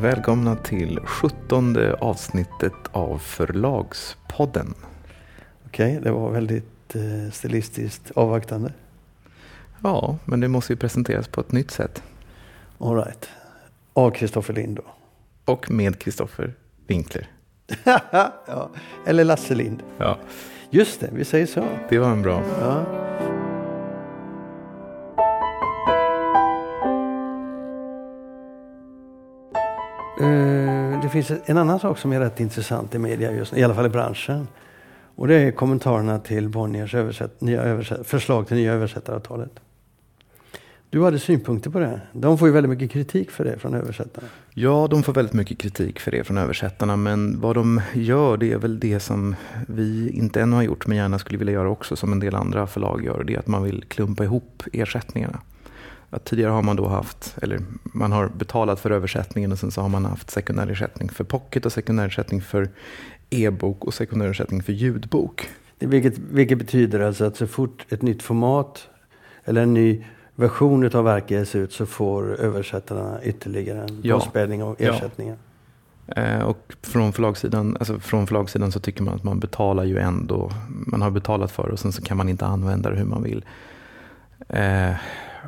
Välkomna till sjuttonde avsnittet av Förlagspodden. Okej, det var väldigt eh, stilistiskt avvaktande. Ja, men det måste ju presenteras på ett nytt sätt. All right. Av Kristoffer Lind då. Och med Kristoffer Winkler. ja, eller Lasse Lind. Ja, Just det, vi säger så. det var en bra. Ja. Det finns en annan sak som är rätt intressant i media just nu, i alla fall i branschen. Och det är kommentarerna till Bonniers översätt, nya översätt, förslag till nya översättaravtalet. Du hade synpunkter på det. De får ju väldigt mycket kritik för det från översättarna. Ja, de får väldigt mycket kritik för det från översättarna. Men vad de gör, det är väl det som vi inte ännu har gjort, men gärna skulle vilja göra också, som en del andra förlag gör. Det är att man vill klumpa ihop ersättningarna. Att tidigare har man då haft, eller man har betalat för översättningen och sen så har man haft sekundärersättning för pocket och sekundärersättning för e-bok och sekundärersättning för ljudbok. Vilket, vilket betyder alltså att så fort ett nytt format eller en ny version av verket ges ut så får översättarna ytterligare en Ja. påspädning av Ja. ersättningen. Eh, och från förlagssidan, alltså från förlagssidan så tycker man att man betalar ju ändå. Man har betalat för det och sen så kan man inte använda det hur man vill. Eh,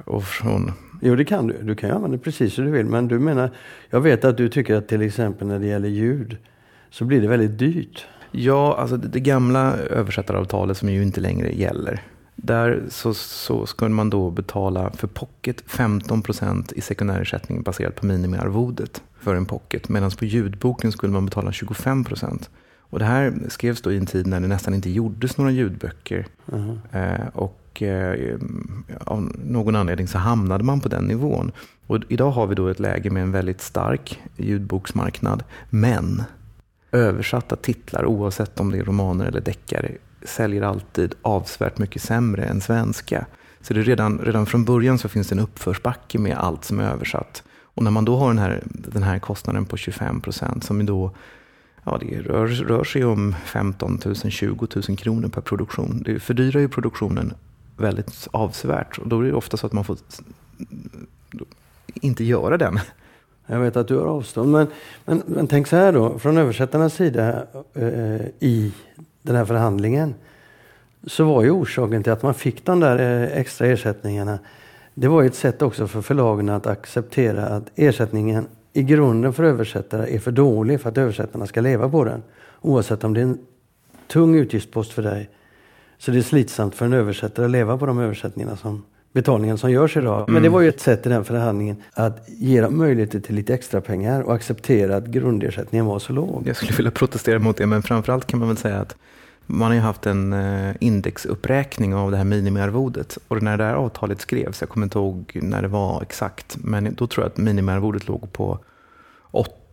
och från, Jo, det kan du. Du kan ju använda det precis hur du vill. Men du menar, jag vet att du tycker att till exempel när det gäller ljud så blir det väldigt dyrt. ja, alltså det, det gamla översättaravtalet som ju inte längre gäller. Där så, så skulle man då betala för pocket 15% i sekundärersättning baserat på minimiarvodet för en pocket. Medan på ljudboken skulle man betala 25%. Och det här skrevs då i en tid när det nästan inte gjordes några ljudböcker. Mhm. Eh, och eh, av någon anledning så hamnade man på den nivån. Och idag har vi då ett läge med en väldigt stark ljudboksmarknad. Men översatta titlar, oavsett om det är romaner eller deckare, säljer alltid avsevärt mycket sämre än svenska. Så det är redan, redan från början så finns det en uppförsbacke med allt som är översatt. Och när man då har den här, den här kostnaden på 25 procent som då Ja, det rör, rör sig om 15 000, 20 000 kronor per produktion. Det fördyrar ju produktionen väldigt avsevärt. Och då är det ofta så att man får inte göra den. Jag vet att du har avstånd. Men, men, men tänk så här då. Från översättarnas sida eh, i den här förhandlingen så var ju orsaken till att man fick de där eh, extra ersättningarna. Det var ju ett sätt också för förlagen att acceptera att ersättningen i grunden för översättare är för dålig för att översättarna ska leva på den. Oavsett om det är en tung utgiftspost för dig så det är slitsamt för en översättare att leva på de översättningarna som betalningen som görs idag. Men det var ju ett sätt i den förhandlingen att ge dem möjligheter till lite extra pengar och acceptera att grundersättningen var så låg. Jag skulle vilja protestera mot det, men framförallt kan man väl säga att man har ju haft en eh, indexuppräkning av det här minimiarvodet. Och när det här avtalet skrevs, jag kommer inte ihåg när det var exakt, men då tror jag att minimiarvodet låg på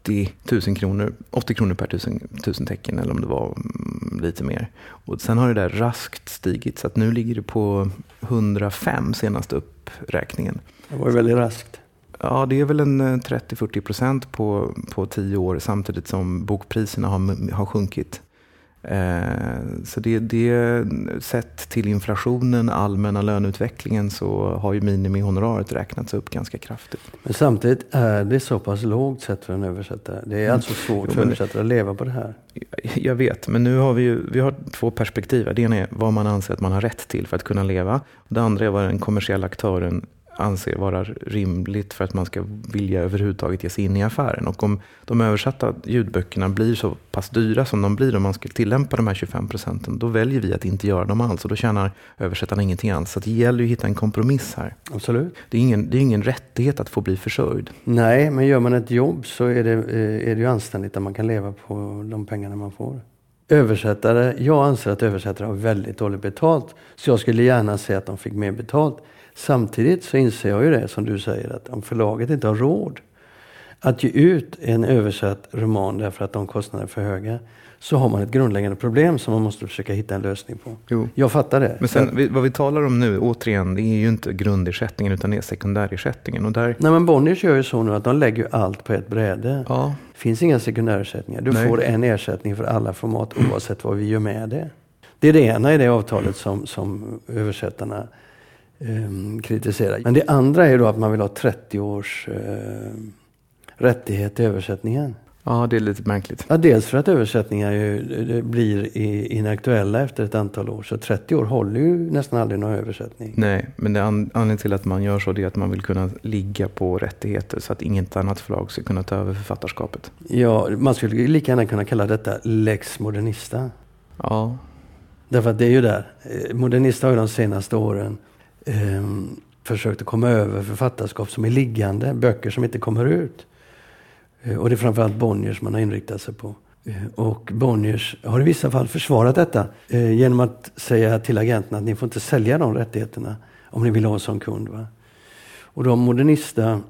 80 000 kronor, 80 kronor per tusen, tusen tecken eller om det var mm, lite mer. Och sen har det där raskt stigit så att nu ligger det på 105 senaste uppräkningen. Det var ju väldigt raskt. Ja, det är väl en eh, 30-40 procent på, på tio år samtidigt som bokpriserna har, har sjunkit. Eh, så det, det, sett till inflationen, allmänna löneutvecklingen så har ju minimihonoraret räknats upp ganska kraftigt. Men samtidigt är det så pass lågt sett för en översättare. Det är alltså svårt Jo, för men- översättare att leva på det här. Jag vet, men nu har vi ju vi har två perspektiv. Det ena är vad man anser att man har rätt till för att kunna leva. Det andra är vad den kommersiella aktören anser vara rimligt för att man ska vilja överhuvudtaget ge sig in i affären. Och om de översatta ljudböckerna blir så pass dyra som de blir om man ska tillämpa de här 25 procenten, då väljer vi att inte göra dem alls och då tjänar översättarna ingenting alls. Så det gäller ju att hitta en kompromiss här. Absolut. Det är ingen, det är ingen rättighet att få bli försörjd. Nej, men gör man ett jobb så är det, eh, är det ju anständigt att man kan leva på de pengarna man får. Översättare, jag anser att översättare har väldigt dåligt betalt. Så jag skulle gärna se att de fick mer betalt. Samtidigt så inser jag ju det som du säger att om förlaget inte har råd att ge ut en översatt roman därför att de kostnaderna är för höga så har man ett grundläggande problem som man måste försöka hitta en lösning på. Jo. Jag fattar det. Men sen, vad vi talar om nu, återigen, det är ju inte grundersättningen utan det är sekundärersättningen. Och där, Nej men Bonniers gör ju så nu att de lägger ju allt på ett bräde. ja, Det finns inga sekundärersättningar. Du Nej. får en ersättning för alla format oavsett vad vi gör med det. Det är det ena i det avtalet som, som översättarna ehm, kritiserar. Men det andra är då att man vill ha 30 års eh, rättighet till översättningen. Ja, det är lite märkligt. Ja, dels för att översättningar ju, blir inaktuella efter ett antal år. Så 30 år håller ju nästan aldrig någon översättning. Nej, men det anledningen till att man gör så är att man vill kunna ligga på rättigheter så att inget annat förlag ska kunna ta över författarskapet. Ja, man skulle lika gärna kunna kalla detta lex modernista. Ja. Därför att det är ju där. Eh, modernista har ju de senaste åren eh, försökt att komma över författarskap som är liggande, böcker som inte kommer ut. Eh, och det är framförallt Bonniers man har inriktat sig på. Eh, och Bonniers har i vissa fall försvarat detta eh, genom att säga till agenterna att ni får inte sälja de rättigheterna om ni vill ha som kund. Va? Och de Modernista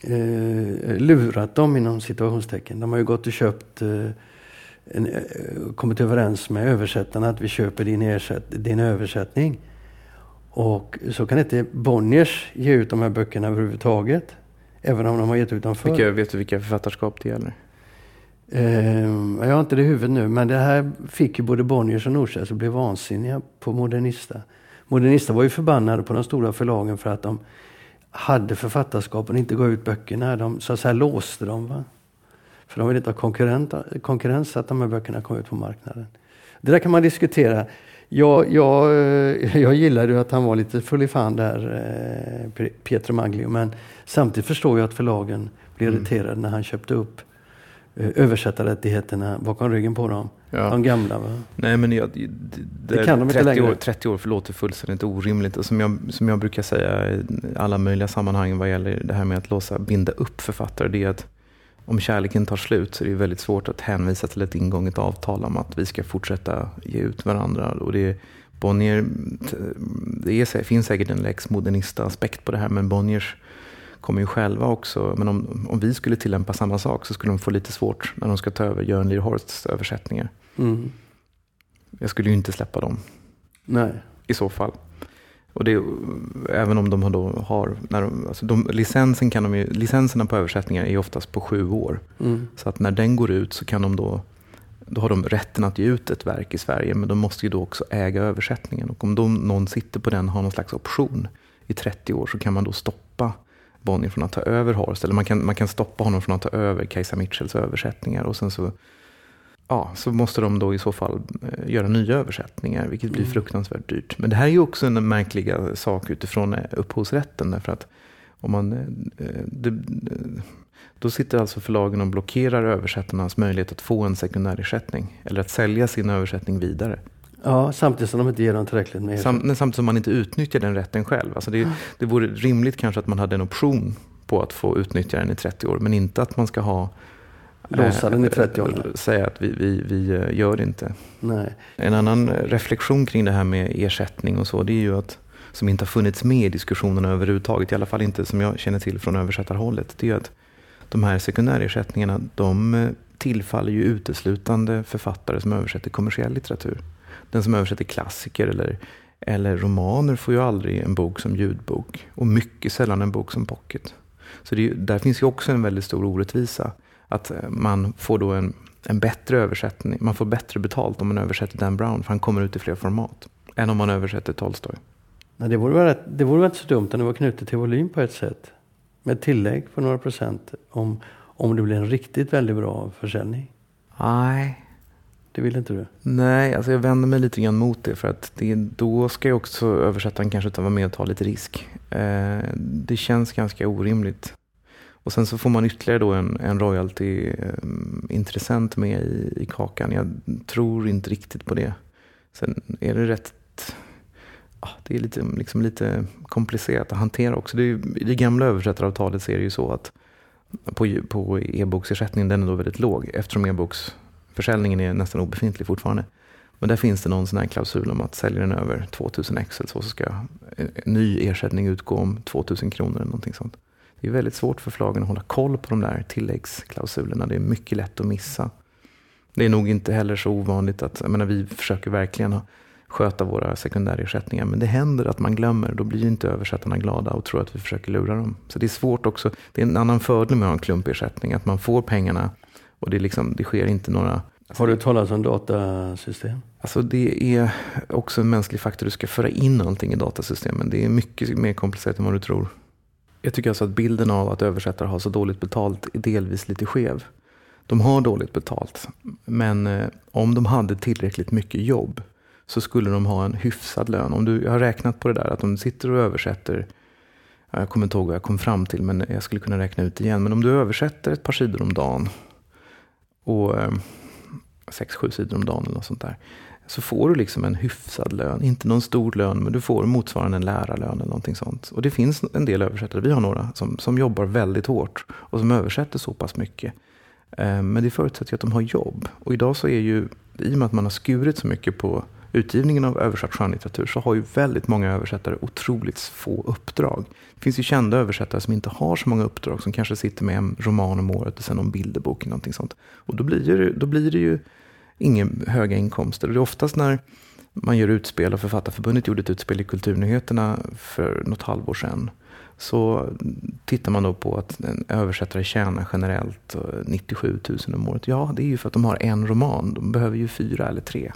eh, lurat dem inom situationstecken. De har ju gått och köpt eh, en, eh, kommit överens med översättarna att vi köper din, ersätt, din översättning. Och så kan inte Bonniers ge ut de här böckerna överhuvudtaget. Även om de har gett ut dem förr. Vilka, vet du vilka författarskap det gäller? Eh, jag har inte det i huvudet nu, men det här fick ju både Bonniers och Norstedts att bli vansinniga på Modernista. Modernista var ju förbannade på de stora förlagen för att de hade författarskap och inte gav ut böckerna. De så att säga låste dem. Va? För de ville inte ha konkurrens att de här böckerna kom ut på marknaden. Det där kan man diskutera. Jag, jag, eh, jag gillade att han var lite full i fan där, eh, Pietro Maglio. Men samtidigt förstår jag att förlagen blev mm. irriterade när han köpte upp eh, översättarrättigheterna bakom ryggen på dem. Ja. De gamla. Va? Nej, men jag, det, det, det kan de 30 inte längre. År, 30 år förlåter fullständigt orimligt. Och som, jag, som jag brukar säga i alla möjliga sammanhang vad gäller det här med att låsa, binda upp författare. Det är att om kärleken tar slut så är det väldigt svårt att hänvisa till ett ingånget avtal om att vi ska fortsätta ge ut varandra. Och det, Bonnier, det är, finns säkert en lex modernista aspekt på det här men Bonniers kommer ju själva också, men om, om vi skulle tillämpa samma sak så skulle de få lite svårt när de ska ta över Göran Lierhorsts översättningar. Mm. Jag skulle ju inte släppa dem. Nej. I så fall. Och det, även om de då har, när de, alltså de, licensen kan de ju, licenserna på översättningar är oftast på sju år. Mm. Så att när den går ut så kan de då, då har de rätten att ge ut ett verk i Sverige men de måste ju då också äga översättningen. Och om då någon sitter på den och har någon slags option i 30 år så kan man då stoppa Bonnier från att ta över Horst. Eller man kan, man kan stoppa honom från att ta över Kajsa Mitchells översättningar. Och sen så ja, så måste de då i så fall eh, göra nya översättningar, vilket blir mm. fruktansvärt dyrt. Men det här är ju också en märkliga sak utifrån eh, upphovsrätten. Därför att om man, eh, det, då sitter alltså förlagen och blockerar översättarnas möjlighet att få en sekundärersättning. Eller att sälja sin översättning vidare. Ja, samtidigt som de inte ger dem tillräckligt med Sam, Samtidigt som man inte utnyttjar den rätten själv. Alltså det, det vore rimligt kanske att man hade en option på att få utnyttja den i 30 år. Men inte att man ska ha Låsa den i 30 år? Eh, säga att vi, vi, vi eh, gör det inte. Nej. En annan reflektion kring det här med ersättning och så, det är ju att som inte har funnits med i diskussionerna överhuvudtaget, i alla fall inte som jag känner till från översättarhållet, det är att de här sekundärersättningarna, de eh, tillfaller ju uteslutande författare som översätter kommersiell litteratur. Den som översätter klassiker eller, eller romaner får ju aldrig en bok som ljudbok och mycket sällan en bok som pocket. Så det, där finns ju också en väldigt stor orättvisa att eh, man får då en, en bättre översättning. Man får bättre betalt om man översätter Dan Brown, för han kommer ut i fler format. Än om man översätter Tolstoj. Nej, det, vore väl, det vore väl inte så dumt om det var knutet till volym på ett sätt. Med tillägg på några procent. Om, om det blir en riktigt väldigt bra försäljning. Nej. Det vill inte du? Nej, alltså jag vänder mig lite grann mot det. För att det, då ska ju också översättaren kanske ta vara med och ta lite risk. Eh, det känns ganska orimligt. Och sen så får man ytterligare då en, en royalty-intressent eh, med i, i kakan. Jag tror inte riktigt på det. Sen är det rätt ja, det är lite, liksom lite komplicerat att hantera också. Det är, I det gamla översättaravtalet så är det ju så att på, på e-boksersättningen den är då väldigt låg eftersom e-boksförsäljningen är nästan obefintlig fortfarande. Men där finns det någon sån här klausul om att säljer den över 2000 excel så ska en ny ersättning utgå om 2000 kronor eller någonting sånt. Det är väldigt svårt för förlagen att hålla koll på de där tilläggsklausulerna. Det är mycket lätt att missa. Det är nog inte heller så ovanligt att, jag menar, vi försöker verkligen sköta våra sekundärersättningar. Men det händer att man glömmer. Då blir inte översättarna glada och tror att vi försöker lura dem. Så det är svårt också. Det är en annan fördel med att ha en klumpersättning. Att man får pengarna och det, liksom, det sker inte några har du talat om datasystem? Alltså det är också en mänsklig faktor. Du ska föra in allting i datasystemen. Det är mycket mer komplicerat än vad du tror. Jag tycker alltså att bilden av att översättare har så dåligt betalt är delvis lite skev. De har dåligt betalt, men eh, om de hade tillräckligt mycket jobb så skulle de ha en hyfsad lön. Om du, jag har räknat på det där att om du sitter och översätter jag kommer inte ihåg vad jag kom fram till, men jag skulle kunna räkna ut igen. Men om du översätter ett par sidor om dagen, och eh, sex, sju sidor om dagen eller något sånt där, så får du liksom en hyfsad lön. Inte någon stor lön, men du får motsvarande en lärarlön eller någonting sånt. Och det finns en del översättare, vi har några, som, som jobbar väldigt hårt och som översätter så pass mycket. Eh, men det förutsätter ju att de har jobb. Och idag så är ju, i och med att man har skurit så mycket på utgivningen av översatt skönlitteratur så har ju väldigt många översättare otroligt få uppdrag. Det finns ju kända översättare som inte har så många uppdrag, som kanske sitter med en roman om året och sen någon bilderbok eller någonting sånt. Och då blir det, då blir det ju inga höga inkomster. Och det är oftast när man gör utspel, och Författarförbundet gjorde ett utspel i Kulturnyheterna för något halvår sedan, så tittar man då på att en översättare tjänar generellt eh, 97 000 om året. Ja, det är ju för att de har en roman. De behöver ju fyra eller tre.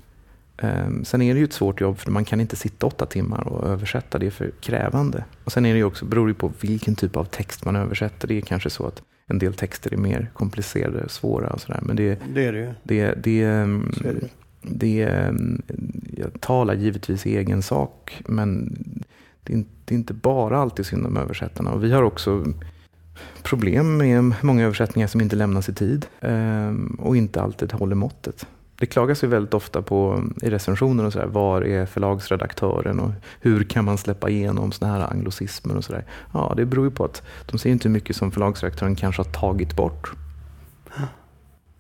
Ehm, sen är det ju ett svårt jobb för man kan inte sitta åtta timmar och översätta. Det är för krävande. Och sen är det ju också, beror det på vilken typ av text man översätter. Det är kanske så att en del texter är mer komplicerade och svåra. Och sådär. Men det, det är det ju. Det, det, ehm, det, det, ehm, jag talar givetvis i egen sak, men det är, inte, det är inte bara alltid synd om översättarna. Och vi har också problem med många översättningar som inte lämnas i tid och inte alltid håller måttet det klagas ju väldigt ofta på i recensioner och sådär, var är förlagsredaktören och hur kan man släppa igenom sådana här anglosismer och sådär. Ja, det beror ju på att de ser inte hur mycket som förlagsredaktören kanske har tagit bort.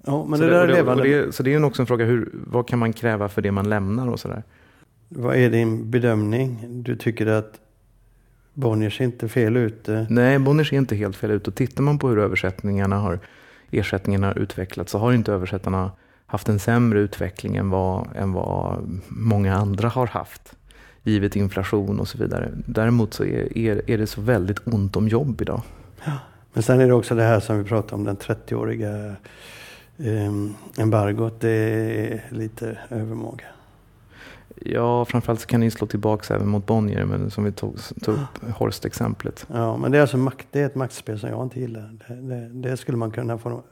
Ja, men så det, där är levande. Det, så det är ju också en fråga, hur, vad kan man kräva för det man lämnar och sådär? Vad är din bedömning? Du tycker att Bonniers är inte fel ute? Nej, Bonniers är inte helt fel ute. Och tittar man på hur översättningarna har, ersättningarna har utvecklats så har inte översättarna haft en sämre utveckling än vad, än vad många andra har haft. Givet inflation och så vidare. Däremot så är, är, är det så väldigt ont om jobb idag. Ja. Men sen är det också det här som vi pratade om, den 30-åriga eh, embargot. Det är lite övermåga. Ja, framförallt så kan det slå tillbaka även mot Bonnier, men som vi tog, tog upp Horst-exemplet. Ja, men det är alltså makt, det är ett maktspel som jag inte gillar. Det, det, det skulle man kunna få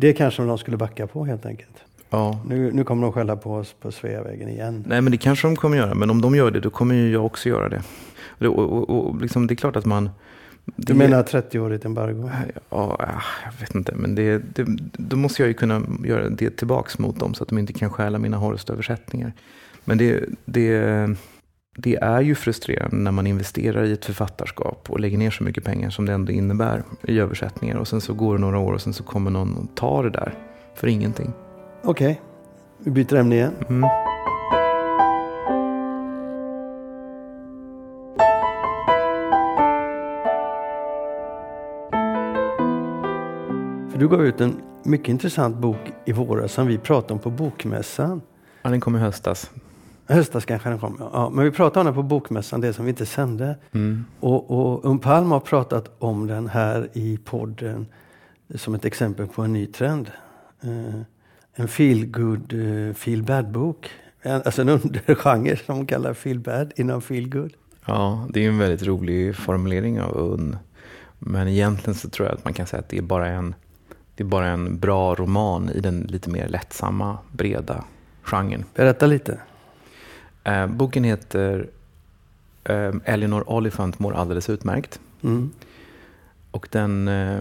det kanske de skulle backa på helt enkelt. Ja. Nu, nu kommer de skälla på oss på Sveavägen igen. Nej, men det kanske de kommer göra. Men om de gör det, då kommer ju jag också göra det. Och, och, och liksom, det är klart att man... Du menar 30-årigt embargo? Ja, jag vet inte. Men det, det, då måste jag ju kunna göra det tillbaks mot dem så att de inte kan stjäla mina Horst-översättningar. Men det, det, det är ju frustrerande när man investerar i ett författarskap och lägger ner så mycket pengar som det ändå innebär i översättningar. Och sen så går det några år och sen så kommer någon och tar det där för ingenting. Okej, okay. vi byter ämne igen. Mm. För du gav ut en mycket intressant bok i våras som vi pratade om på Bokmässan. Ja, den kom i höstas. Höstas kanske den kom. Ja, men vi pratade om den på Bokmässan, det som vi inte sände. Mm. Och, och Um Palm har pratat om den här i podden som ett exempel på en ny trend. Uh, en feel good, uh, feel bad bok. Alltså en undergenre som man kallar feel bad inom feel good. Ja, det är en väldigt rolig formulering av Unn. Men egentligen så tror jag att man kan säga att det är bara en, det är bara en bra roman i den lite mer lättsamma, breda genren. Berätta lite. Eh, boken heter eh, Eleanor Oliphant mår alldeles utmärkt. Mm. Och den eh,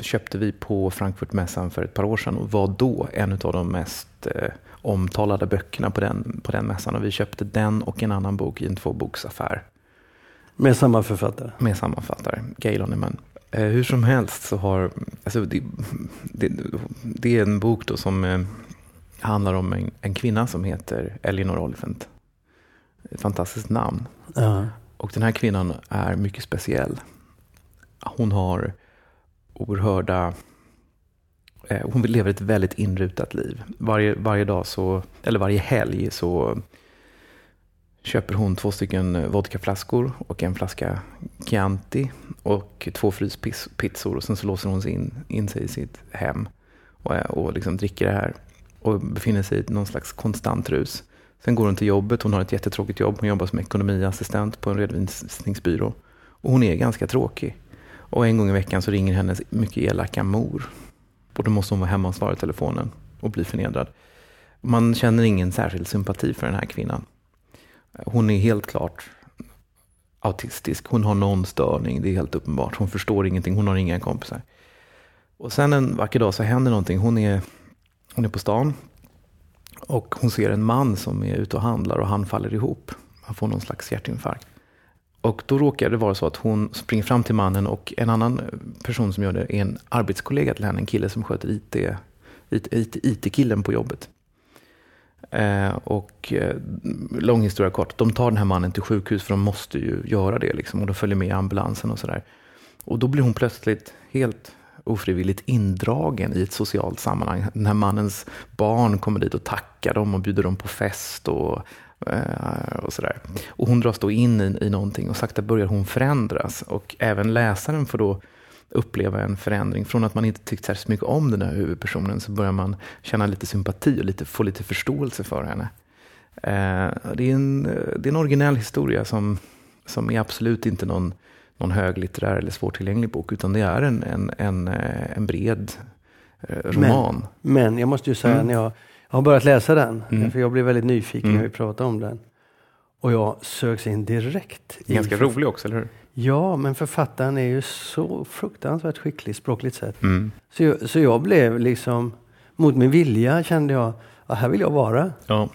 köpte vi på Frankfurtmässan för ett par år sedan och var då en av de mest eh, omtalade böckerna på den, på den mässan. Och vi köpte den och en annan bok i en tvåboksaffär. Med samma författare? Med samma författare, Gail Honeyman. Eh, hur som helst så har, alltså det, det, det är en bok då som eh, handlar om en, en kvinna som heter Elinor Oliphant. Ett fantastiskt namn. Ja. Och den här kvinnan är mycket speciell. Hon har oerhörda eh, hon lever ett väldigt inrutat liv. Varje, varje dag så, eller varje helg så köper hon två stycken vodkaflaskor och en flaska Chianti och två fryspizzor och sen så låser hon sig in, in sig i sitt hem och, och liksom dricker det här och befinner sig i någon slags konstant rus. Sen går hon till jobbet, hon har ett jättetråkigt jobb, hon jobbar som ekonomiassistent på en redovisningsbyrå. Och hon är ganska tråkig. Och en gång i veckan så ringer hennes mycket elaka mor. Och då måste hon vara hemma och svara i telefonen och bli förnedrad. Man känner ingen särskild sympati för den här kvinnan. Hon är helt klart autistisk. Hon har någon störning, det är helt uppenbart. Hon förstår ingenting, hon har inga kompisar. Och sen en vacker dag så händer någonting. Hon är, hon är på stan och hon ser en man som är ute och handlar och han faller ihop. Han får någon slags hjärtinfarkt. Och då råkar det vara så att hon springer fram till mannen och en annan person som gör det är en arbetskollega till henne, en kille som sköter IT, IT-killen IT på jobbet. Eh, och eh, lång historia kort, de tar den här mannen till sjukhus för de måste ju göra det liksom, och de följer med ambulansen och sådär. Och då blir hon plötsligt helt ofrivilligt indragen i ett socialt sammanhang. Den här mannens barn kommer dit och tackar dem och bjuder dem på fest och, eh, och sådär. Och hon dras då in i, i någonting och sakta börjar hon förändras. Och även läsaren får då uppleva en förändring. Från att man inte tyckt särskilt mycket om den här huvudpersonen så börjar man känna lite sympati och lite, få lite förståelse för henne. Eh, det, är en, det är en originell historia som, som är absolut inte någon, någon höglitterär eller svårtillgänglig bok, utan det är en, en, en, eh, en bred eh, roman. Men, men jag måste ju säga, mm. när jag, jag har börjat läsa den, mm. för jag blev väldigt nyfiken mm. när vi pratade om den. Och jag sögs in direkt. Ganska rolig också, eller hur? Ja, men författaren är ju så fruktansvärt skicklig språkligt sett. Mm. Så, jag, så jag blev liksom, mot min vilja kände jag, ja, här vill jag vara. Ja.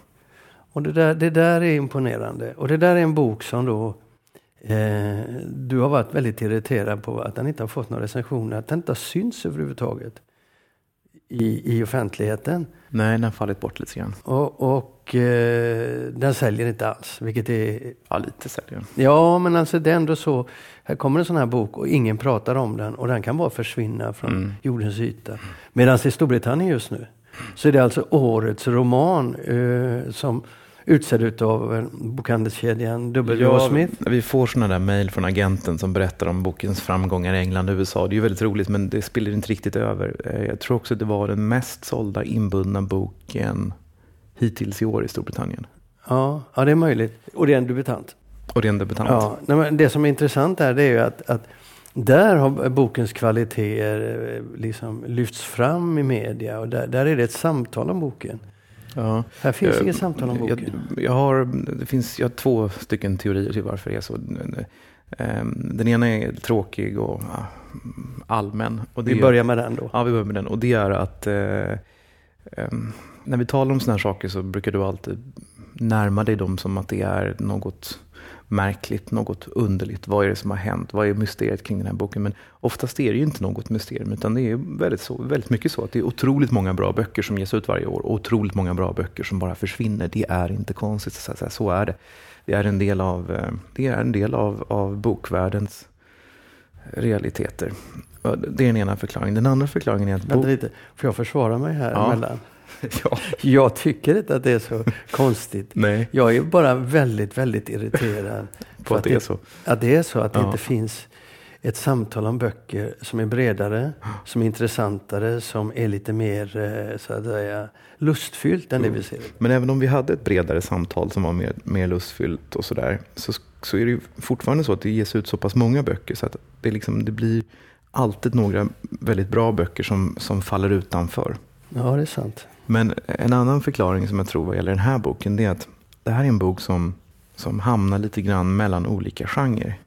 Och det där, det där är imponerande. Och det där är en bok som då eh, du har varit väldigt irriterad på att den inte har fått några recensioner, att den inte har synts överhuvudtaget i, i offentligheten. Nej, den har fallit bort lite grann. Och, och eh, den säljer inte alls, vilket är... Ja, lite säljer Ja, men alltså det är ändå så. Här kommer en sån här bok och ingen pratar om den och den kan bara försvinna från mm. jordens yta. Medan i Storbritannien just nu så är det alltså årets roman eh, som utsedd av bokhandelskedjan W. Ja, Smith. Vi får sådana där mejl från agenten som berättar om bokens framgångar i England och USA. Det är ju väldigt roligt men det spiller inte riktigt över. Eh, jag tror också att det var den mest sålda inbundna boken hittills i år i Storbritannien. Ja, ja det är möjligt. Och det är en debutant. Och det är en debutant. Ja, men det som är intressant här det är ju att, att där har bokens kvaliteter eh, liksom lyfts fram i media och där, där är det ett samtal om boken. Ja. Här finns jag, inget samtal om boken. Jag, jag, har, det finns, jag har två stycken teorier till varför det är så. Ehm, den ena är tråkig och allmän. Och vi börjar med den då. Ja, vi börjar med den. Och det är att eh, ehm, när vi talar om sådana här saker så brukar du alltid närma dig dem som att det är något märkligt, något underligt. Vad är det som har hänt? Vad är mysteriet kring den här boken? Men oftast är det ju inte något mysterium, utan det är väldigt, så, väldigt mycket så att det är otroligt många bra böcker som ges ut varje år och otroligt många bra böcker som bara försvinner. Det är inte konstigt, så, att säga. så är det. Det är en del av, eh, det är en del av, av bokvärldens realiteter. Det är den ena förklaringen. Den andra förklaringen är att... Vänta lite, får jag försvara mig här ja. emellan? ja. Jag tycker inte att det är så konstigt. Nej. Jag är bara väldigt, väldigt irriterad. på att, att det är så? Att det är så, att ja. det inte finns ett samtal om böcker som är bredare, som är intressantare, som är lite mer eh, så att säga, lustfyllt än mm. det vi ser. Men även om vi hade ett bredare samtal som var mer, mer lustfyllt och sådär, så, så är det ju fortfarande så att det ges ut så pass många böcker så att det, liksom, det blir alltid några väldigt bra böcker som, som faller utanför. Ja, det är sant. Men en annan förklaring som jag tror vad gäller den här boken, det är att det här är en bok som, som hamnar lite grann mellan olika genrer.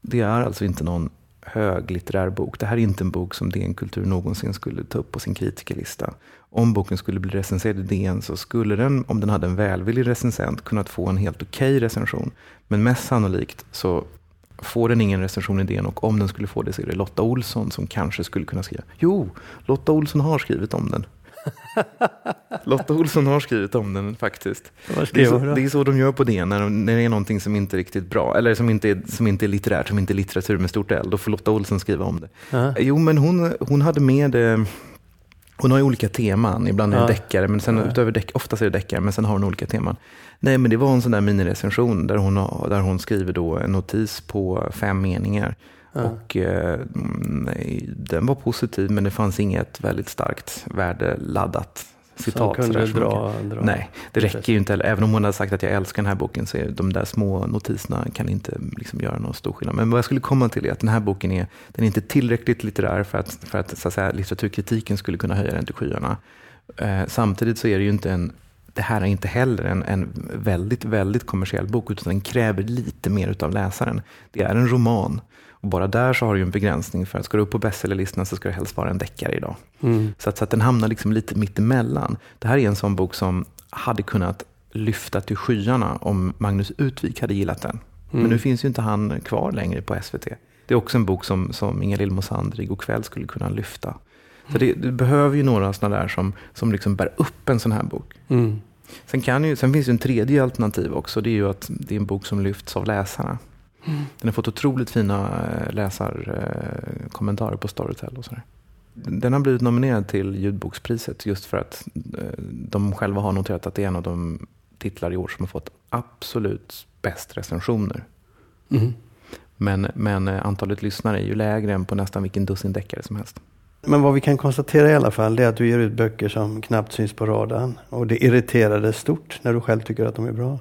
Det är alltså inte någon höglitterär bok. Det här är inte en bok som DN Kultur någonsin skulle ta upp på sin kritikerlista. Om boken skulle bli recenserad i DN så skulle den, om den hade en välvillig recensent, kunnat få en helt okej okay recension. Men mest sannolikt så får den ingen recension i DN och om den skulle få det så är det Lotta Olsson som kanske skulle kunna skriva. Jo, Lotta Olsson har skrivit om den. Lotta Olsson har skrivit om den faktiskt. Det är, så, det är, så, de gör på det när, när det är någonting som inte är riktigt bra, eller som inte är, som inte är litterärt, som inte är litteratur med stort L. Då får Lotta Olsson skriva om det. Uh -huh. Jo, men hon, hon hade med eh, hon har ju olika teman, ibland är det ja. deckare, men sen, ja. utöver deck, oftast är det deckare, men sen har hon olika teman. Nej, men det var en sån där minirecension där hon, där hon skriver då en notis på fem meningar Ja. Och eh, den var positiv men det fanns inget väldigt starkt värdeladdat citat. Som kunde dra, dra. Nej, det räcker ju inte. Även om hon har sagt att jag älskar den här boken så är de där små notiserna kan inte liksom göra någon stor skillnad. Men vad jag skulle komma till är att den här boken är, den är inte tillräckligt litterär för att, för att, så att säga, litteraturkritiken skulle kunna höja den till skyarna. Eh, samtidigt så är det ju inte en det här är inte heller en, en väldigt, väldigt kommersiell bok, utan den kräver lite mer av läsaren. Det är en roman. Och bara där så har du ju en begränsning, för att ska du upp på bestsellerlistan så ska det helst vara en deckare idag. Mm. Så att, så att den hamnar liksom lite mitt emellan. Det här är en sån bok som hade kunnat lyfta till skyarna om Magnus Utvik hade gillat den. Men nu finns ju inte han kvar längre på SVT. Det är också en bok som, som Inga Lill Mosander igår kväll skulle kunna lyfta. Så det, det behöver ju några sådana där som, som liksom bär upp en sån här bok. Mm. Sen, kan ju, sen finns ju en tredje alternativ också. Det är ju att det är en bok som lyfts av läsarna. Den har fått otroligt fina eh, läsarkommentarer på Storytel och sådär. Den har blivit nominerad till ljudbokspriset just för att eh, de själva har noterat att det är en av de titlar i år som har fått absolut bäst recensioner. Mm. Men, men eh, antalet lyssnare är ju lägre än på nästan vilken dussin deckare som helst. Men vad vi kan konstatera i alla fall det är att du ger ut böcker som knappt syns på radarn. Och det irriterar dig stort när du själv tycker att de är bra.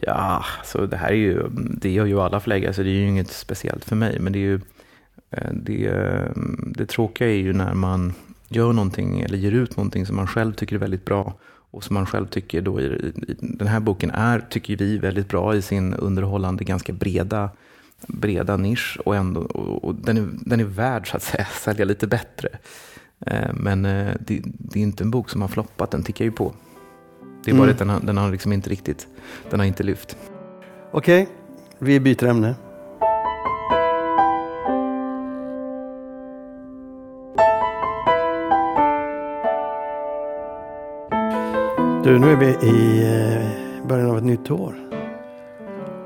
Ja, så det här är ju, det gör ju alla förläggare så det är ju inget speciellt för mig. Men det är ju, eh, det, det tråkiga är ju när man gör någonting eller ger ut någonting som man själv tycker är väldigt bra. Och som man själv tycker då i, i, den här boken är, tycker vi, väldigt bra i sin underhållande, ganska breda, breda nisch. Och, ändå, och, och den, är, den är värd så att säga, sälja lite bättre. Eh, men eh, det, det är inte en bok som har floppat, den tickar ju på. Det är bara Mm. att den har, den har liksom inte riktigt, den har inte lyft. Okej, vi byter ämne. Du, nu är vi i eh, början av ett nytt år.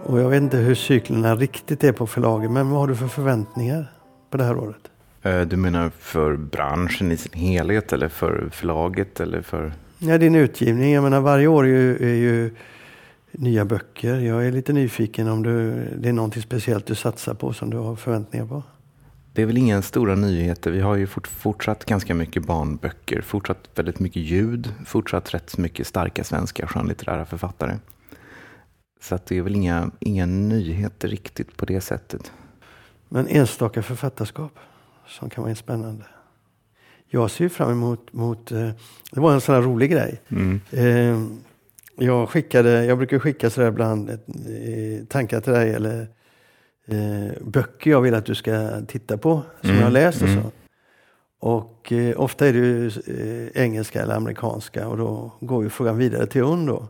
Och jag vet inte hur cyklerna riktigt är på förlagen, men vad har du för förväntningar på det här året? Eh, Du menar för branschen i sin helhet eller för förlaget eller för... Ja, din utgivning. Jag menar varje år är ju, är ju nya böcker. Jag är lite nyfiken om du, det är någonting speciellt du satsar på som du har förväntningar på. Det är väl inga stora nyheter. Vi har ju fort, fortsatt ganska mycket barnböcker, fortsatt väldigt mycket ljud, fortsatt rätt mycket starka svenska skönlitterära författare. Så att det är väl inga, inga nyheter riktigt på det sättet. Men enstaka författarskap som kan vara spännande. Jag ser fram emot, mot, eh, det var en sån här rolig grej. Mm. Eh, jag, skickade, jag brukar skicka sådär ibland eh, tankar till dig eller eh, böcker jag vill att du ska titta på som Mm, jag har läst och mm. så. Och eh, ofta är det ju engelska eller amerikanska och då går ju frågan vidare till Unn då.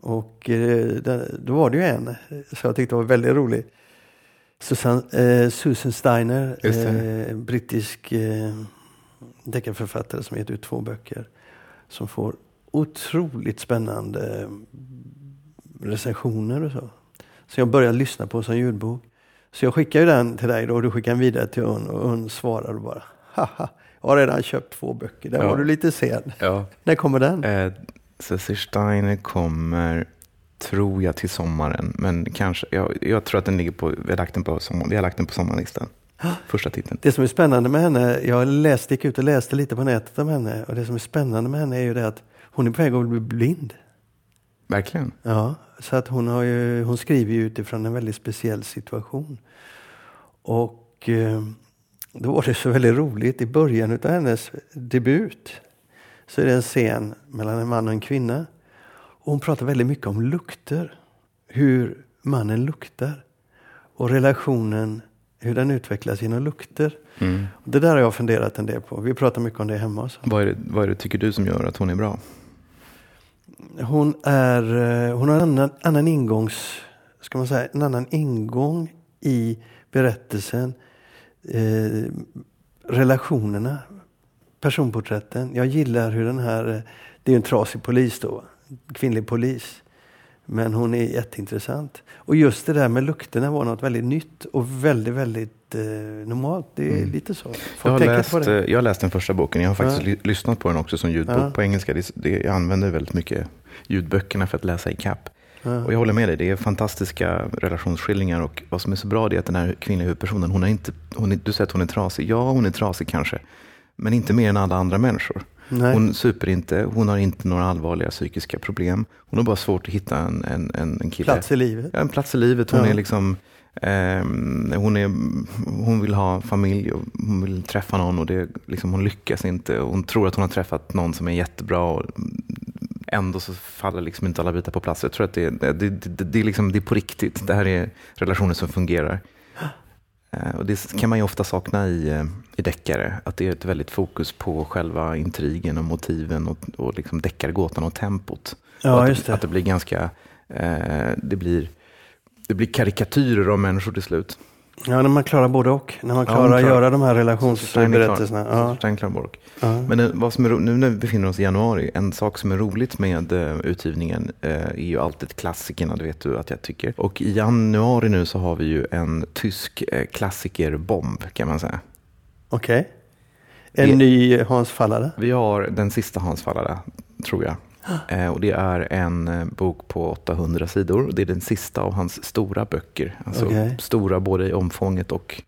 Och där, då var det ju en som jag tyckte var väldigt rolig. Susan, Susan Steiner, det. brittisk deckarförfattare som gett ut två böcker. Som får otroligt spännande recensioner och så. Så jag började lyssna på som ljudbok. Så jag skickar ju den till dig då och du skickar den vidare till Unn och Unn svarar och bara haha, jag har redan köpt två böcker. Där Ja. var du lite sen. Ja. När kommer den? Eh, Cecil Steiner kommer, tror jag, till sommaren. Men kanske, jag, jag tror att den ligger på, vi har lagt den på, sommar, vi har lagt den på sommarlistan. Första titeln. Det som är spännande med henne, jag läste, gick ut och läste lite på nätet om henne och det som är spännande med henne är ju det att hon är på väg att bli blind. Verkligen. Ja, så att hon, har ju, hon skriver ju utifrån en väldigt speciell situation. Och eh, då var det så väldigt roligt. I början av hennes debut så är det en scen mellan en man och en kvinna. Och hon pratar väldigt mycket om lukter. Hur mannen luktar. Och relationen, hur den utvecklas genom lukter. Mm. Det där har jag funderat en del på. Vi pratar mycket om det hemma. Också. Vad, är det, vad är det tycker du som gör att hon är bra? Hon, är, eh, hon har en annan, annan ingångs, ska man säga, en annan ingång i berättelsen. Eh, relationerna, personporträtten. Jag gillar hur den här, eh, det är en trasig polis då, kvinnlig polis. Men hon är jätteintressant. Och just det där med lukterna var något väldigt nytt och väldigt, väldigt eh, normalt. Det är Mm. lite så. Jag har, läst, eh, jag har läst den första boken. Jag har faktiskt Ja. ly- lyssnat på den också som ljudbok Ja. på engelska. Det, det, jag använder väldigt mycket ljudböckerna för att läsa i kapp. Ja. Och jag håller med dig, det är fantastiska relationsskildringar och vad som är så bra det är att den här kvinnliga huvudpersonen, hon är inte, hon är, du säger att hon är trasig. Ja, hon är trasig kanske. Men inte mer än alla andra människor. Nej. Hon super inte, hon har inte några allvarliga psykiska problem. Hon har bara svårt att hitta en, en, en en kille. Plats i livet. Ja, en plats i livet. Hon Ja. är liksom ehm, hon, är, hon vill ha familj och hon vill träffa någon och det, liksom, hon lyckas inte. Hon tror att hon har träffat någon som är jättebra och ändå så faller liksom inte alla bitar på plats. Jag tror att det, det, det, det, det, är, liksom, det är på riktigt. Det här är relationer som fungerar. Eh, Och det kan man ju ofta sakna i, eh, i deckare. Att det är ett väldigt fokus på själva intrigen och motiven och, och liksom deckargåtan och tempot. och Ja, att, just det. att det blir ganska, eh, det, blir, det blir karikatyrer av människor till slut. Ja, när man klarar både och. När man Ja, klarar hon att klarar- göra de här relationsberättelserna. Ja. Stein klarar bort. Ja. Men eh, vad som är, nu när vi befinner oss i januari, en sak som är roligt med eh, utgivningen eh, är ju alltid klassikerna, det vet du att jag tycker. Och i januari nu så har vi ju en tysk klassikerbomb kan man säga. Okej. En Det- ny Hans Fallada. Vi har den sista Hans Fallada, tror jag. Eh, och det är en eh, bok på 800 sidor. Det är den sista av hans stora böcker. Alltså Okej. stora både i omfånget och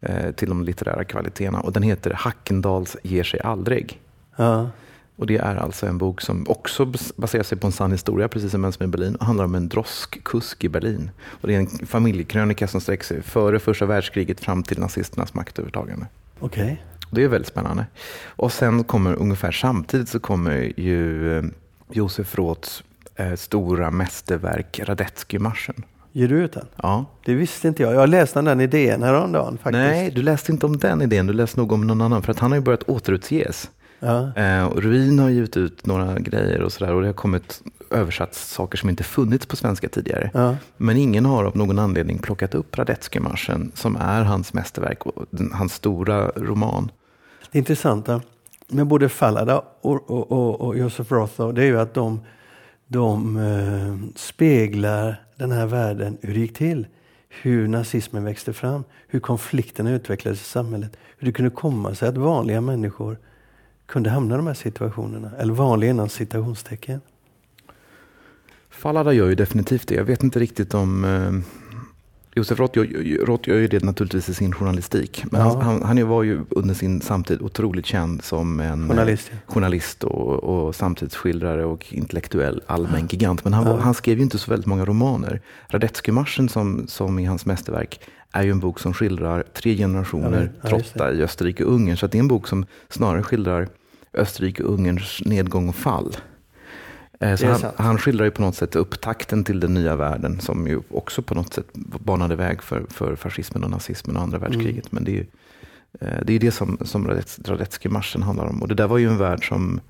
eh, till de litterära kvaliteterna. Och den heter Hackendals ger sig aldrig. Ja. Och det är alltså en bok som också bas- baserar sig på en sann historia, precis som Mens med Berlin, och handlar om en droskkusk i Berlin. Och det är en familjekrönika som sträcker sig före första världskriget fram till nazisternas maktövertagande. Okej. Och Det är väldigt spännande. Och sen kommer ungefär samtidigt så kommer ju eh, Josef Roths eh, stora mästerverk Radetzky-marschen. Ger du ut den? Ja. Det visste inte jag. Jag läste den idén häromdagen faktiskt. Nej, du läste inte om den idén, du läste nog om någon annan. För att han har ju börjat återutges. Ja. Eh, och Ruin har givit ut några grejer och sådär. Och det har kommit översatt saker som inte funnits på svenska tidigare. Ja. Men ingen har av någon anledning plockat upp Radetzky-marschen som är hans mästerverk och hans stora roman. Det intressanta med både Fallada och, och, och, och Joseph Roth det är ju att de, de eh, speglar den här världen, hur det gick till. Hur nazismen växte fram, hur konflikterna utvecklades i samhället. Hur det kunde komma sig att vanliga människor kunde hamna i de här situationerna. Eller vanliga innan citationstecken. Fallada gör ju definitivt det. Jag vet inte riktigt om... Eh, Josef Roth gör, Roth gör ju det naturligtvis i sin journalistik. Men Ja. han, han, var ju under sin samtid otroligt känd som en Journalist, eh, ja. journalist och, och samtidsskildrare och intellektuell allmän gigant. Men han, var, han skrev ju inte så väldigt många romaner. Radetzky-marschen som, som i hans mästerverk är ju en bok som skildrar tre generationer Ja, trotta i Österrike och Ungern. Så det är en bok som snarare skildrar Österrike och Ungerns nedgång och fall. Eh, Så han, han skildrar ju på något sätt upptakten till den nya världen som ju också på något sätt banade väg för, för fascismen och nazismen och andra Mm. världskriget. Men det är ju eh, det, är det som, som Radetzky-marschen handlar om. Och det där var ju en värld som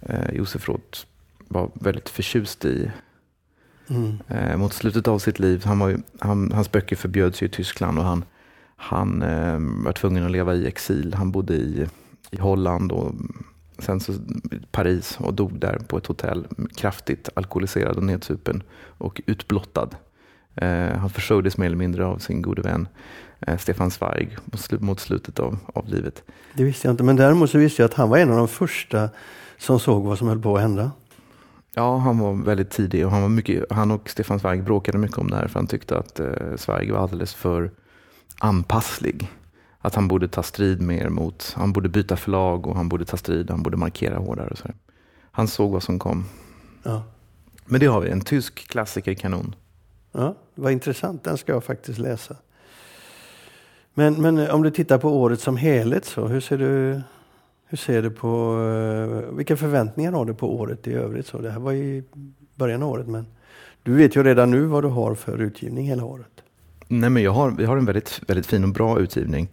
eh, Josef Roth var väldigt förtjust i Mm. eh, mot slutet av sitt liv. Han var ju, han, hans böcker förbjöds ju i Tyskland och han, han eh, var tvungen att leva i exil. Han bodde i, i Holland och sen så Paris och dog där på ett hotell kraftigt alkoholiserad och nedsupen och utblottad. Eh, han försörjdes mer eller mindre av sin gode vän eh, Stefan Zweig mot slutet av, av livet. Det visste jag inte. Men däremot så visste jag att han var en av de första som såg vad som höll på att hända. Ja, han var väldigt tidig och han, var mycket, han och Stefan Zweig bråkade mycket om det här för han tyckte att eh, Zweig var alldeles för anpasslig. Att han borde ta strid mer mot, han borde byta förlag och han borde ta strid, han borde markera hårdare. Och så. Han såg vad som kom. Ja. Men det har vi, en tysk klassiker kanon. Ja, vad intressant. Den ska jag faktiskt läsa. Men, men om du tittar på året som helhet, så hur ser du, hur ser du på... eh, vilka förväntningar har du på året i övrigt? Så det här var i början av året, men du vet ju redan nu vad du har för utgivning hela året. Nej, men jag har, vi har en väldigt, väldigt fin och bra utgivning.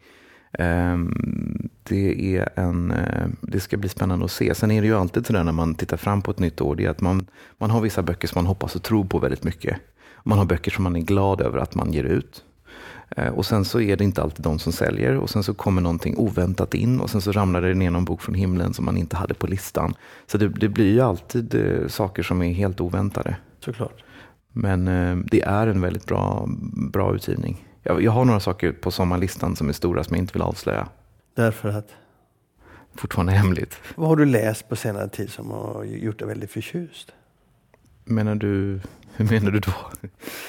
Ehm, det, är en, eh, det ska bli spännande att se. Sen är det ju alltid sådär när man tittar fram på ett nytt år, det är att man, man har vissa böcker som man hoppas och tror på väldigt mycket. Man har böcker som man är glad över att man ger ut. Eh, Och sen så är det inte alltid de som säljer och sen så kommer någonting oväntat in och sen så ramlar det ner någon bok från himlen som man inte hade på listan. Så det, det blir ju alltid eh, saker som är helt oväntade. Såklart. Men det är en väldigt bra, bra utgivning. Jag, jag har några saker på sommarlistan som är stora som jag inte vill avslöja. Därför att, Fortfarande hemligt. vad har du läst på senare tid som har gjort dig väldigt förtjust? Menar du, hur menar du då?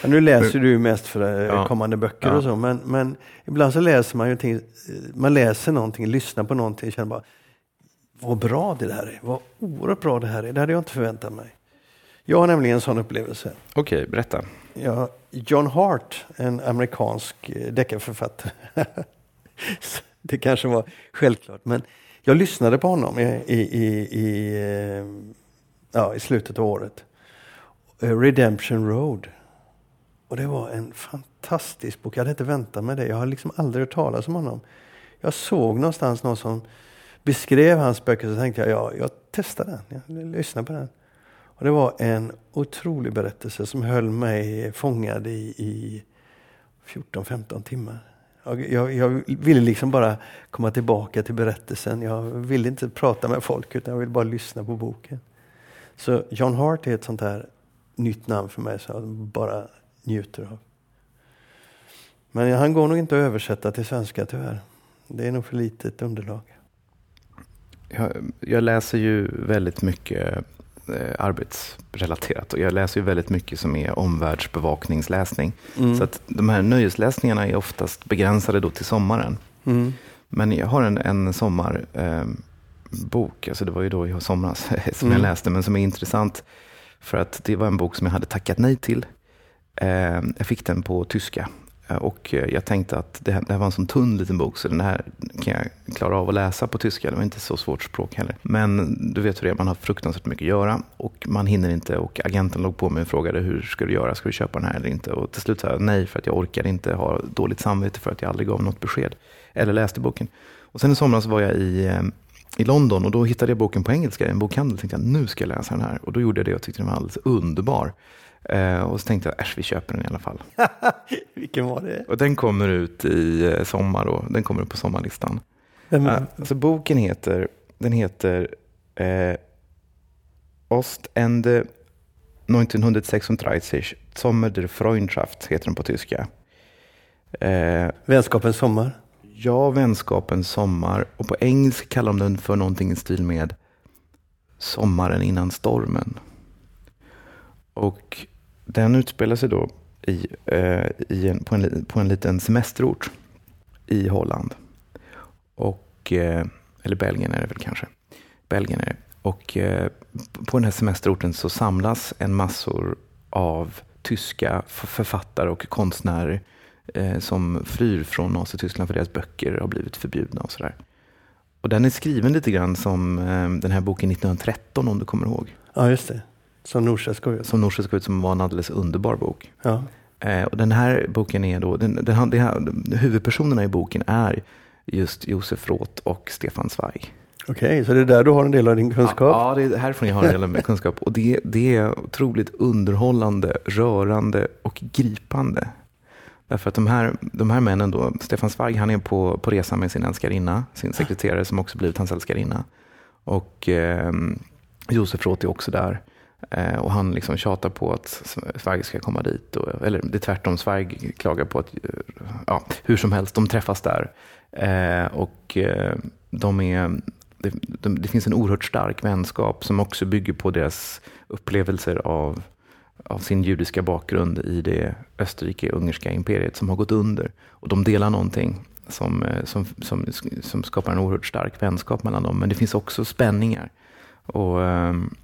Ja, nu läser du mest för eh, Ja. kommande böcker Ja. och så, men, men ibland så läser man ju ting, man läser någonting, lyssnar på någonting och känner bara vad bra det där är. Vad oerhört bra det här är. Det hade jag inte förväntat mig. Jag har nämligen en sån upplevelse. Okej, berätta. Ja, John Hart, en amerikansk eh, deckarförfattare. det kanske var självklart, men jag lyssnade på honom i, i, i, i, eh, ja, i slutet av året. Eh, Redemption Road. Och det var en fantastisk bok. Jag hade inte väntat mig det. Jag har liksom aldrig hört talas om honom. Jag såg någonstans någon som beskrev hans böcker så tänkte jag, ja, jag testar den. Jag lyssnar på den. Och det var en otrolig berättelse som höll mig fångad i, i 14-15 timmar. Jag, jag, ville liksom bara komma tillbaka till berättelsen. Jag ville inte prata med folk utan jag ville bara lyssna på boken. Så John Hart är ett sånt här nytt namn för mig som jag bara njuter av. Men han går nog inte att översätta till svenska tyvärr. Det är nog för litet underlag. Jag, jag läser ju väldigt mycket arbetsrelaterat och jag läser ju väldigt mycket som är omvärldsbevakningsläsning. Mm. Så att de här nöjesläsningarna är oftast begränsade då till sommaren. Mm. Men jag har en, en sommarbok, eh, alltså det var ju då i somras som mm. jag läste, men som är intressant för att det var en bok som jag hade tackat nej till. Eh, jag fick den på tyska Eh, Eh, och eh, jag tänkte att det här, det här, var en sån tunn liten bok så den här kan jag klara av att läsa på tyska. Det var inte så svårt språk heller. Men du vet hur det är, man har fruktansvärt mycket att göra och man hinner inte. Och agenten låg på mig och frågade hur ska du göra, ska du köpa den här eller inte? Och till slut sa jag nej för att jag orkar inte ha dåligt samvete för att jag aldrig gav något besked. Eller läste boken. Och sen i somras var jag i eh, i London och då hittade jag boken på engelska i en bokhandel. och tänkte jag, nu ska jag läsa den här. Och då gjorde jag det och tyckte den var alldeles underbar. Eh, och så tänkte jag, äsch vi köper den i alla fall. Vilken var det? Och den kommer ut i eh, sommar och den kommer upp på sommarlistan. Mm. Eh, alltså boken heter, den heter eh, Ostende 1936, Sommer der Freundschaft heter den på tyska. Eh, Vänskapens sommar? Ja, Vänskapens sommar. Och på engelska kallar de den för någonting i stil med Sommaren innan stormen. Och den utspelar sig då i, eh, i en, på, en, på en liten semesterort i Holland. Och, eh, eller Belgien är det väl kanske. Belgien är det. Och eh, på den här semesterorten så samlas en massor av tyska författare och konstnärer eh, som flyr från Nazityskland för deras böcker har blivit förbjudna och sådär. Och den är skriven lite grann som eh, den här boken 1913 om du kommer ihåg. Ja, just det. Som Norsa ska ut. Som Norsa ska ut, som var en alldeles underbar bok. Ja. Eh, och den här boken är då, den, den, den här, huvudpersonerna i boken är just Josef Roth och Stefan Zweig. Okej, okay, så det är där du har en del av din kunskap? Ja, ja det är härifrån jag har en del av min kunskap. Och det, det är otroligt underhållande, rörande och gripande. Därför att de här, de här männen då, Stefan Zweig han är på, på resa med sin älskarinna, sin sekreterare som också blivit hans älskarinna. Och eh, Josef Roth är också där. Eh, och han liksom tjatar på att Zweig ska komma dit. Och, eller det är tvärtom, Zweig klagar på att, ja, hur som helst, de träffas där. Eh, och eh, de är, det, de, det, finns en oerhört stark vänskap som också bygger på deras upplevelser av, av sin judiska bakgrund i det Österrike-ungerska imperiet som har gått under. Och de delar någonting som, eh, som, som, som skapar en oerhört stark vänskap mellan dem. Men det finns också spänningar. Och ehm,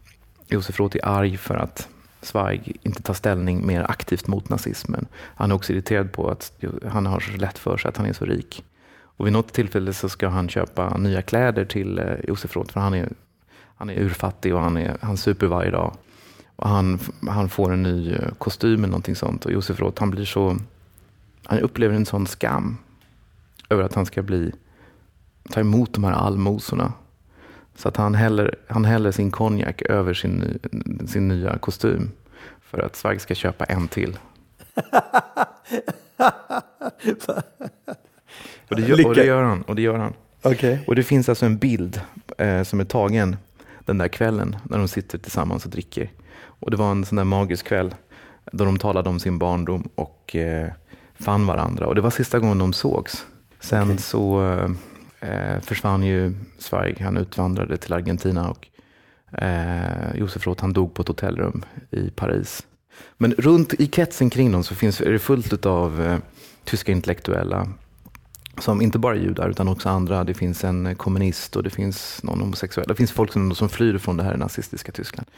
Josef Roth är arg för att Zweig inte tar ställning mer aktivt mot nazismen. Han är också irriterad på att han har så lätt för sig att han är så rik. Och vid något tillfälle så ska han köpa nya kläder till eh, Josef Roth för han är, han är urfattig och han, är, han super varje dag. Och han, han får en ny eh, kostym eller någonting sånt och Josef Roth han blir så, han upplever en sån skam över att han ska bli, ta emot de här allmosorna så att han häller, han häller sin konjak över sin, sin nya kostym. För att Zweig ska köpa en till. och, det gör, och, det gör, han. Och det, gör han. Okay. Och det finns alltså en bild eh, som är tagen den där kvällen när de sitter tillsammans och dricker. Och det var en sån där magisk kväll då de talade om sin barndom och eh, fann varandra. Och det var sista gången de sågs. Sen okay. så eh, eh, försvann ju Zweig. Han utvandrade till Argentina och eh, Josef Roth han dog på ett hotellrum i Paris. Men runt i kretsen kring dem så finns är det fullt av eh, tyska intellektuella som inte bara är judar utan också andra. Det finns en eh, kommunist och det finns någon homosexuell. Det finns folk som, som flyr från det här nazistiska Tyskland.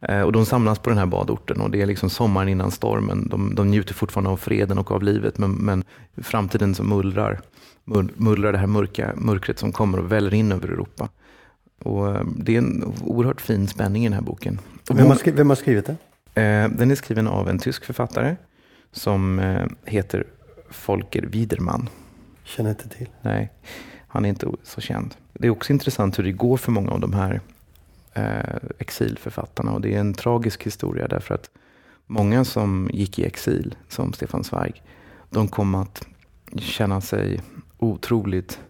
Eh, och de samlas på den här badorten och det är liksom sommaren innan stormen. De, de njuter fortfarande av freden och av livet men, men framtiden som mullrar, mullrar det här mörka, mörkret som kommer och väller in över Europa. Och eh, det är en oerhört fin spänning i den här boken. Vem har, skrivit, vem har skrivit den? Eh, den är skriven av en tysk författare som heter Folker Widerman. Känner inte till. Nej, han är inte så känd. Det är också intressant hur det går för många av de här eh, exilförfattarna. Och det är en tragisk historia därför att många som gick i exil, som Stefan Zweig, de kom att känna sig otroligt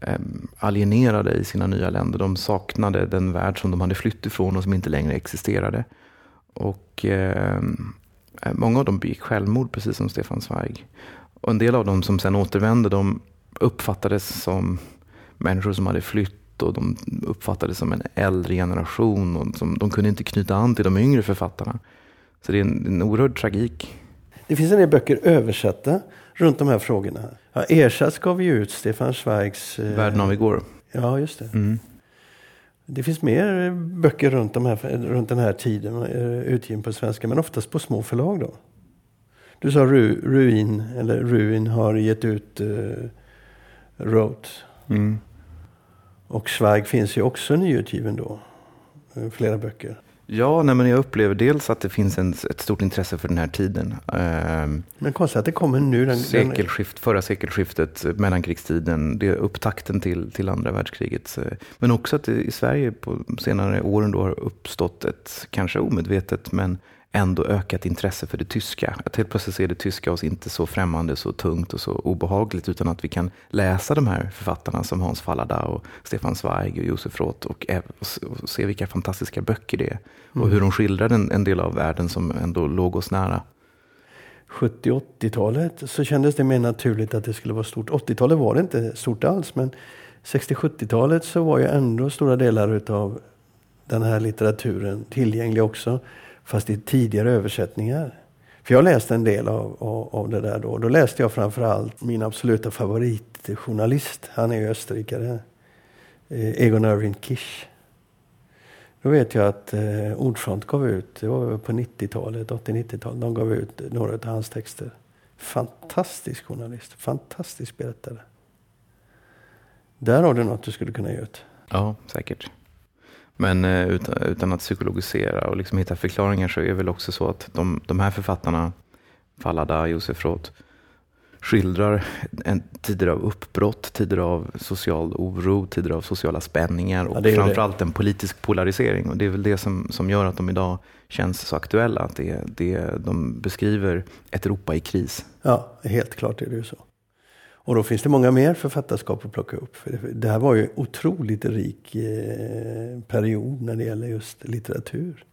eh, alienerade i sina nya länder. De saknade den värld som de hade flytt ifrån och som inte längre existerade. Och ehm, eh, Många av dem begick självmord, precis som Stefan Zweig. Och en del av dem som sen återvände, de uppfattades som människor som hade flytt och de uppfattades som en äldre generation. Och som, de kunde inte knyta an till de yngre författarna. Så det är en, en oerhörd tragik. Det finns en del böcker översatta runt de här frågorna. Ja, Ersatz gav ju ut Stefan Zweigs... Eh... Världen av igår. Ja, just det. Mm. Det finns mer böcker runt, de här, runt den här tiden eh, utgivna på svenska, men oftast på små förlag. då. Du sa Ru, Ruin, eller Ruin har gett ut uh, Wrote. Mm. Och Zweig finns ju också nyutgiven då. Eh, flera böcker. Ja, nej, men jag upplever dels att det finns en, ett stort intresse för den här tiden. Ehm, men konstigt att det kommer nu. Den, sekelskift, förra sekelskiftet, mellankrigstiden, det är upptakten till, till andra världskriget. Men också att det i Sverige på senare åren då har uppstått ett, kanske omedvetet, men ändå ökat intresse för det tyska. Att helt plötsligt ser det tyska oss inte så främmande, så tungt och så obehagligt utan att vi kan läsa de här författarna som Hans Fallada och Stefan Zweig och Josef Roth och, och, se vilka fantastiska böcker det är. Mm. Och hur de skildrar en, en del av världen som ändå låg oss nära. 70-80-talet så kändes det mer naturligt att det skulle vara stort. 80-talet var det inte stort alls men 60-70-talet så var ju ändå stora delar av den här litteraturen tillgänglig också. Fast i tidigare översättningar. För jag läste en del av, av, av det där då. Då läste jag framförallt min absoluta favoritjournalist. Han är ju österrikare. Eh, Egon Irving Kisch. Då vet jag att eh, Ordfront gav ut, det var på 90-talet, 80-90-talet, de gav ut några av hans texter. Fantastisk journalist, fantastisk berättare. Där har du något du skulle kunna ge ut. Ja, säkert. Men eh, utan, utan, att psykologisera och liksom hitta förklaringar så är det väl också så att de, de här författarna, Fallada, Josef Roth, skildrar en, tider av uppbrott, tider av social oro, tider av sociala spänningar och ja, framförallt det. en politisk polarisering. Och det är väl det som, som gör att de idag känns så aktuella. Att det, det, de beskriver ett Europa i kris. Ja, helt klart är det ju så. Och då finns det många mer författarskap att plocka upp. För det här var ju en otroligt rik eh, period när det gäller just litteratur.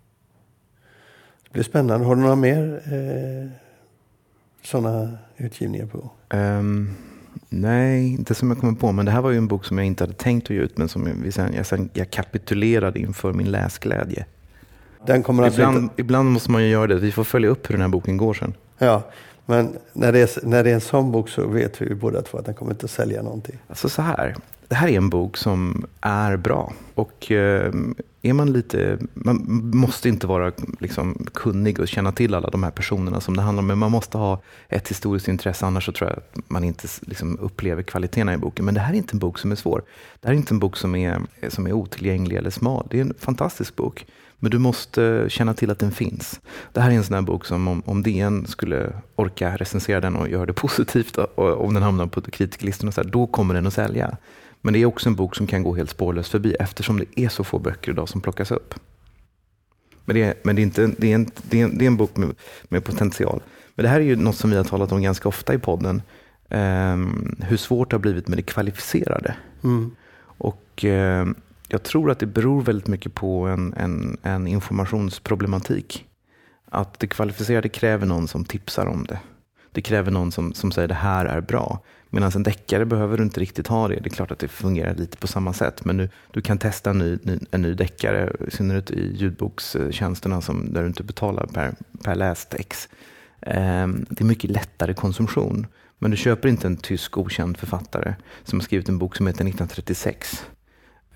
Det blir spännande. Har du några mer eh, sådana utgivningar på? Um, nej, inte som jag kommer på. Men det här var ju en bok som jag inte hade tänkt att ge ut. Men som jag, sen, jag, sen, jag kapitulerade inför min läsglädje. Den kommer alltså ibland, inte... ibland måste man ju göra det. Vi får följa upp hur den här boken går sen. Ja, men när det, är, när det är en sån bok så vet vi båda två att den kommer inte att sälja någonting. Alltså så här, det här är en bok som är bra. Och eh, är man lite, man måste inte vara liksom kunnig och känna till alla de här personerna som det handlar om. Men man måste ha ett historiskt intresse, annars så tror jag att man inte liksom upplever kvaliteterna i boken. Men det här är inte en bok som är svår. Det här är inte en bok som är, som är otillgänglig eller smal. Det är en fantastisk bok. Men du måste känna till att den finns. Det här är en sån här bok som om, om DN skulle orka recensera den och göra det positivt, och om den hamnar på kritikerlistan, så här, då kommer den att sälja. Men det är också en bok som kan gå helt spårlöst förbi eftersom det är så få böcker idag som plockas upp. Men det är, men det är, inte, det är, en, det är, en, det är en bok med, med, potential. Men det här är ju något som vi har talat om ganska ofta i podden. Um, hur svårt det har blivit med det kvalificerade. Mm. Och um, jag tror att det beror väldigt mycket på en, en, en informationsproblematik. Att det kvalificerade kräver någon som tipsar om det. Det kräver någon som, som säger det här är bra. Medan en deckare behöver du inte riktigt ha det. Det är klart att det fungerar lite på samma sätt. Men nu, du kan testa en ny, ny, en ny deckare, i synnerhet i ljudbokstjänsterna som, där du inte betalar per, per läst ex. Um, det är mycket lättare konsumtion. Men du köper inte en tysk okänd författare som har skrivit en bok som heter 1936.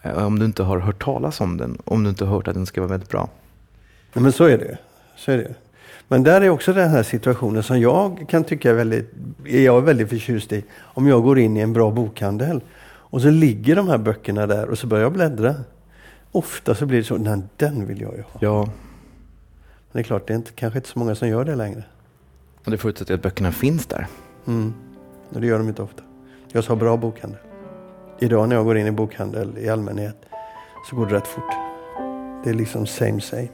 Eh, om du inte har hört talas om den, om du inte har hört att den ska vara väldigt bra. Nej, men så är det. Så är det. Men där är också den här situationen som jag kan tycka är väldigt, är jag väldigt förtjust i. Om jag går in i en bra bokhandel och så ligger de här böckerna där och så börjar jag bläddra. Ofta så blir det så, nej den vill jag ju ha. Ja, Men det är klart, det är inte, kanske inte så många som gör det längre. och det förutsätter att böckerna finns där. Mm. Och det gör de inte ofta. Jag sa bra bokhandel. Idag när jag går in i bokhandel i allmänhet så går det rätt fort. Det är liksom same same.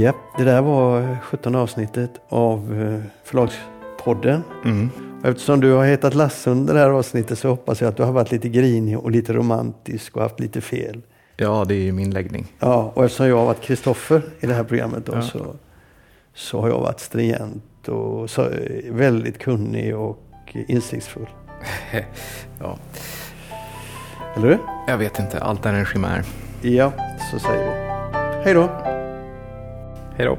Japp, det där var 17 avsnittet av eh, Förlagspodden. Mm. Eftersom du har hetat Lasse under det här avsnittet så hoppas jag att du har varit lite grinig och lite romantisk och haft lite fel. Ja, det är ju min läggning. Ja, och eftersom jag har varit Kristoffer i det här programmet då, Ja. så, så har jag varit stringent och så, väldigt kunnig och insiktsfull. Ja. Eller hur? Jag vet inte, allt är en chimär. Ja, så säger vi. Hej då! Hej då.